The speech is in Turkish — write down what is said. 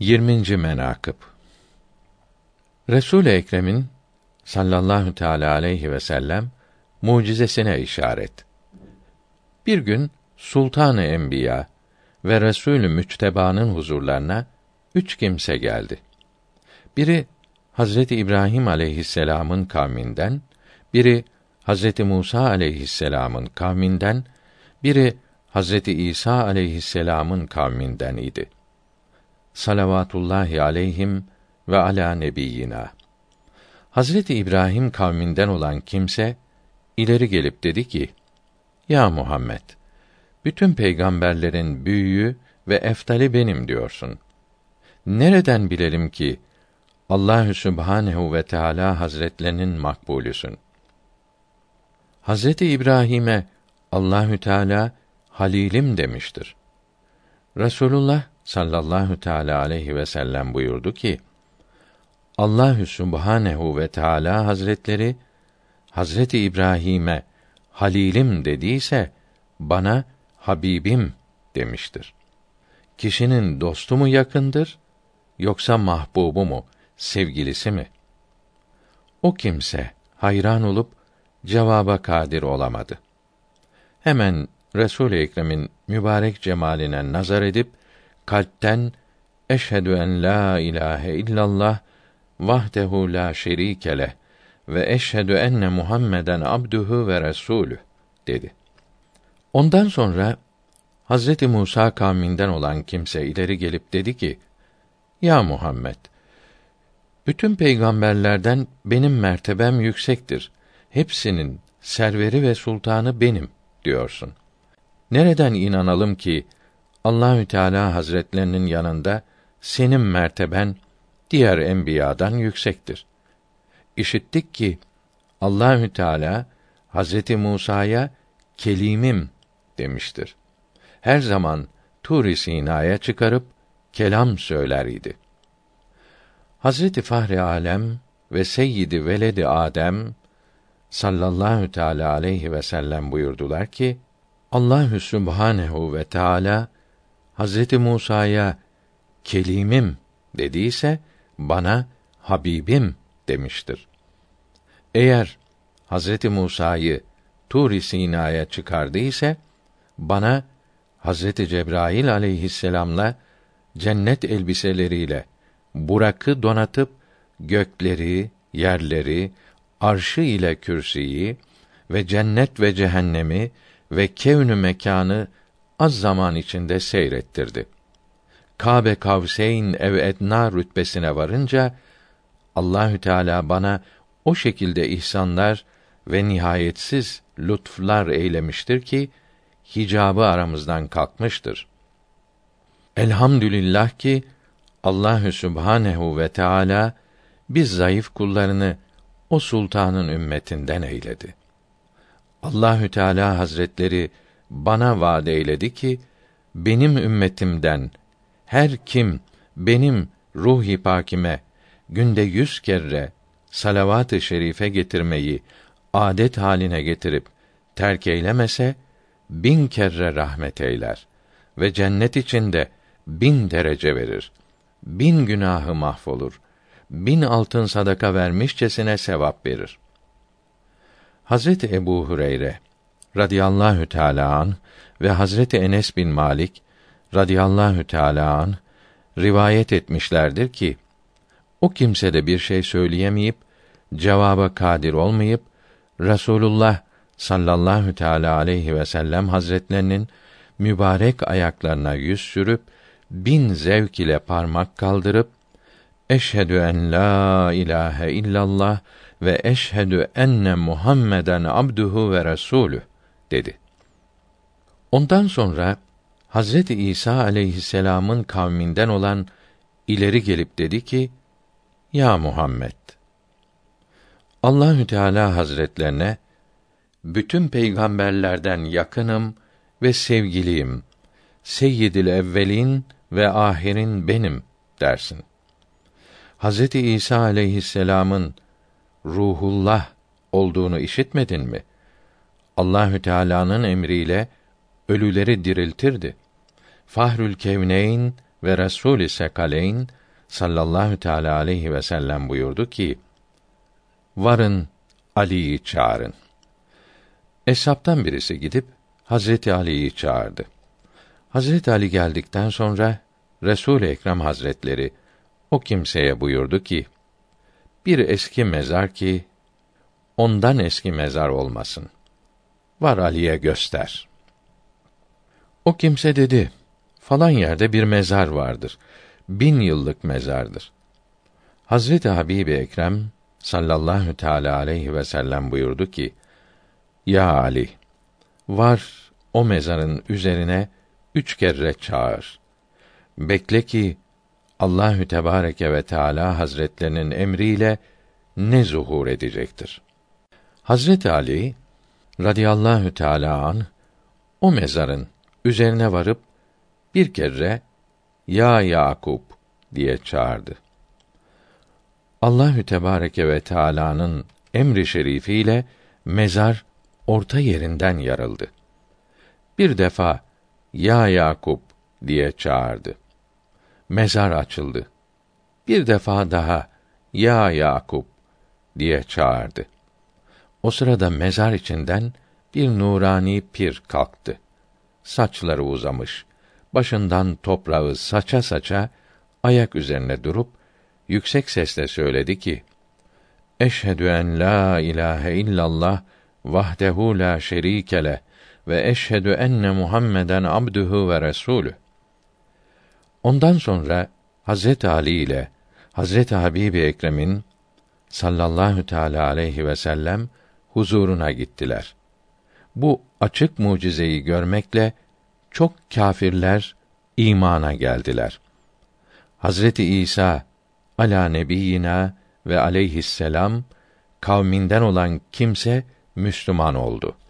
20. menakıb Resul Ekrem'in sallallahu teala aleyhi ve sellem mucizesine işaret. Bir gün Sultanı Enbiya ve Resulü Müçteba'nın huzurlarına üç kimse geldi. Biri Hazreti İbrahim aleyhisselam'ın kavminden, biri Hazreti Musa aleyhisselam'ın kavminden, biri Hazreti İsa aleyhisselam'ın kavminden idi. Salavatullahi aleyhim ve ala nebiyyina. Hazreti İbrahim kavminden olan kimse ileri gelip dedi ki: Ya Muhammed, bütün peygamberlerin büyüğü ve eftali benim diyorsun. Nereden bilelim ki Allahü Sübhanehu ve Teala Hazretlerinin makbulüsün? Hazreti İbrahim'e Allahü Teala halilim demiştir. Resulullah sallallahu teala aleyhi ve sellem buyurdu ki: Allahü Subhanehu ve Teala Hazretleri Hazreti İbrahim'e halilim dediyse bana habibim demiştir. Kişinin dostu mu yakındır yoksa mahbubu mu, sevgilisi mi? O kimse hayran olup cevaba kadir olamadı. Hemen Resul-i Ekrem'in mübarek cemaline nazar edip kalpten eşhedü en la ilahe illallah vahdehu la şerike leh ve eşhedü enne Muhammeden abduhu ve resulü dedi. Ondan sonra Hazreti Musa kavminden olan kimse ileri gelip dedi ki: Ya Muhammed, bütün peygamberlerden benim mertebem yüksektir. Hepsinin serveri ve sultanı benim diyorsun. Nereden inanalım ki Allahü Teala Hazretlerinin yanında senin merteben diğer enbiyadan yüksektir. İşittik ki Allahü Teala Hazreti Musa'ya kelimim demiştir. Her zaman Tur-i Sina'ya çıkarıp kelam söyler idi. Hazreti Fahri Alem ve Seyyidi Veledi Adem sallallahu teala aleyhi ve sellem buyurdular ki Allahü Sübhanehu ve Teala Hazreti Musa'ya kelimim dediyse bana Habibim demiştir. Eğer Hazreti Musa'yı Tur-i Sina'ya çıkardıysa bana Hazreti Cebrail aleyhisselamla cennet elbiseleriyle Burak'ı donatıp gökleri, yerleri, arşı ile kürsiyi ve cennet ve cehennemi ve kevnü mekanı az zaman içinde seyrettirdi. Kabe Kavseyn ev edna rütbesine varınca Allahü Teala bana o şekilde ihsanlar ve nihayetsiz lütflar eylemiştir ki hicabı aramızdan kalkmıştır. Elhamdülillah ki Allahü Sübhanehu ve Teala biz zayıf kullarını o sultanın ümmetinden eyledi. Allahü Teala Hazretleri bana vaad eyledi ki benim ümmetimden her kim benim ruhi pakime günde yüz kere salavat-ı şerife getirmeyi adet haline getirip terk eylemese bin kere rahmet eyler ve cennet içinde bin derece verir. Bin günahı mahvolur. Bin altın sadaka vermişçesine sevap verir. Hazreti Ebu Hureyre radıyallahu teala an ve Hazreti Enes bin Malik radıyallahu teala an rivayet etmişlerdir ki o kimse de bir şey söyleyemeyip cevaba kadir olmayıp Rasulullah sallallahu teala aleyhi ve sellem hazretlerinin mübarek ayaklarına yüz sürüp bin zevk ile parmak kaldırıp eşhedü en la ilahe illallah ve eşhedü enne Muhammeden abduhu ve resulü dedi. Ondan sonra Hazreti İsa aleyhisselam'ın kavminden olan ileri gelip dedi ki: Ya Muhammed Allahü Teala Hazretlerine bütün peygamberlerden yakınım ve sevgiliyim. Seyyidil evvelin ve ahirin benim dersin. Hazreti İsa aleyhisselam'ın ruhullah olduğunu işitmedin mi? Allahü Teala'nın emriyle ölüleri diriltirdi. Fahrül Kevneyn ve Resul-i Sekaleyn sallallahu teala aleyhi ve sellem buyurdu ki: Varın Ali'yi çağırın. Eshaptan birisi gidip Hazreti Ali'yi çağırdı. Hazreti Ali geldikten sonra Resul-i Ekrem Hazretleri o kimseye buyurdu ki: Bir eski mezar ki ondan eski mezar olmasın. Var Ali'ye göster. O kimse dedi: Falan yerde bir mezar vardır. Bin yıllık mezardır. Hazreti Habibi Ekrem sallallahu teala aleyhi ve sellem buyurdu ki: Ya Ali, var o mezarın üzerine üç kere çağır. Bekle ki Allahü Tebareke ve Teala Hazretlerinin emriyle ne zuhur edecektir. Hazreti Ali radıyallahu teala an o mezarın üzerine varıp bir kere ya Yakup diye çağırdı. Allahü Tebareke ve Teala'nın emri şerifiyle mezar orta yerinden yarıldı. Bir defa ya Yakup diye çağırdı. Mezar açıldı. Bir defa daha ya Yakup diye çağırdı. O sırada mezar içinden bir nurani pir kalktı. Saçları uzamış, başından toprağı saça saça ayak üzerine durup yüksek sesle söyledi ki: Eşhedü en la ilahe illallah vahdehu la şerike ve eşhedü enne Muhammeden abduhu ve resulü. Ondan sonra Hazret Ali ile Hazret Habibi Ekrem'in sallallahu teala aleyhi ve sellem huzuruna gittiler. Bu açık mucizeyi görmekle çok kâfirler imana geldiler. Hazreti İsa ala nebiyina ve aleyhisselam kavminden olan kimse Müslüman oldu.''